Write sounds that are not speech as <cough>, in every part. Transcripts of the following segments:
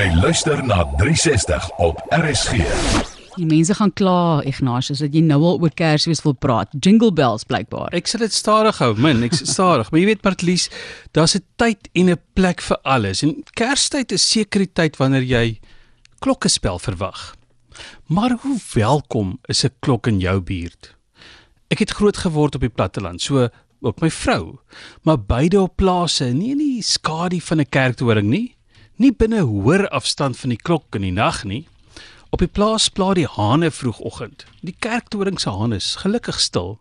Jy luister na 360 op RSG. Die mense gaan kla, Ignatius, dat jy nou al oor Kersfees wil praat. Jingle bells blykbaar. Ek sal dit stadig hou, min, ek <laughs> stadig. Maar jy weet Martlies, daar's 'n tyd en 'n plek vir alles. En Kerstyd is seker die tyd wanneer jy klokkespel verwag. Maar hoe welkom is 'n klok in jou buurt? Ek het groot geword op die platteland, so ook my vrou. Maar beide op plase, nie in die skadu van 'n kerktoring nie, nie binne hoër afstand van die klok in die nag nie. Op die plaas pla die hane vroegoggend. Die kerktoring se hane is gelukkig stil.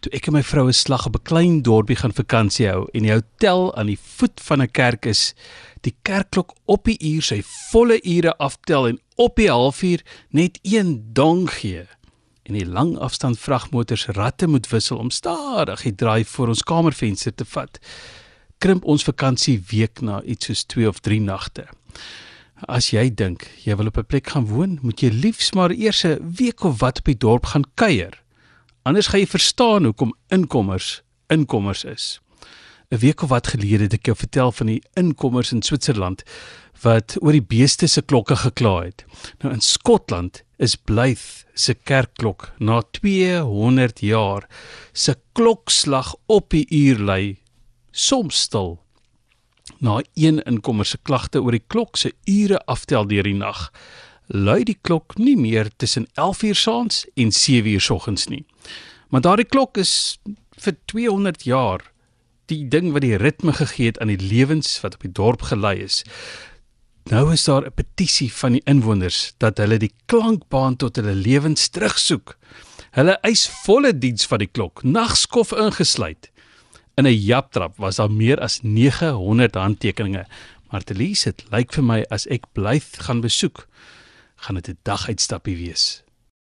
Toe ek en my vrou 'n slag op 'n klein dorpie gaan vakansie hou en die hotel aan die voet van 'n kerk is, die kerkklok op die uur sy volle ure aftel en op die halfuur net een dong gee. En die lang afstand vragmotors ratte moet wissel om stadig die draai voor ons kamervenster te vat. Krimp ons vakansie week na iets soos 2 of 3 nagte. As jy dink jy wil op 'n plek gaan woon, moet jy liefs maar eers 'n week of wat op die dorp gaan kuier. Anders gaan jy verstaan hoekom inkommers inkommers is. 'n Week of wat gelede het ek jou vertel van die inkommers in Switserland wat oor die beeste se klokke gekla het. Nou in Skotland is Blyth se kerkklok na 200 jaar se klokslag op die uur lui soms stil na een inkomer se klagte oor die klok se ure aftel deur die nag, lui die klok nie meer tussen 11uur saans en 7uur soggens nie. Maar daardie klok is vir 200 jaar die ding wat die ritme gegee het aan die lewens wat op die dorp gelei is. Nou is daar 'n petisie van die inwoners dat hulle die klankbaan tot hulle lewens terugsoek. Hulle eis volle diens van die klok, nagskof ingesluit. In 'n japtrap was daar meer as 900 handtekeninge. Maar Telise, dit lyk vir my as ek blyth gaan besoek, gaan dit 'n dag uitstappie wees.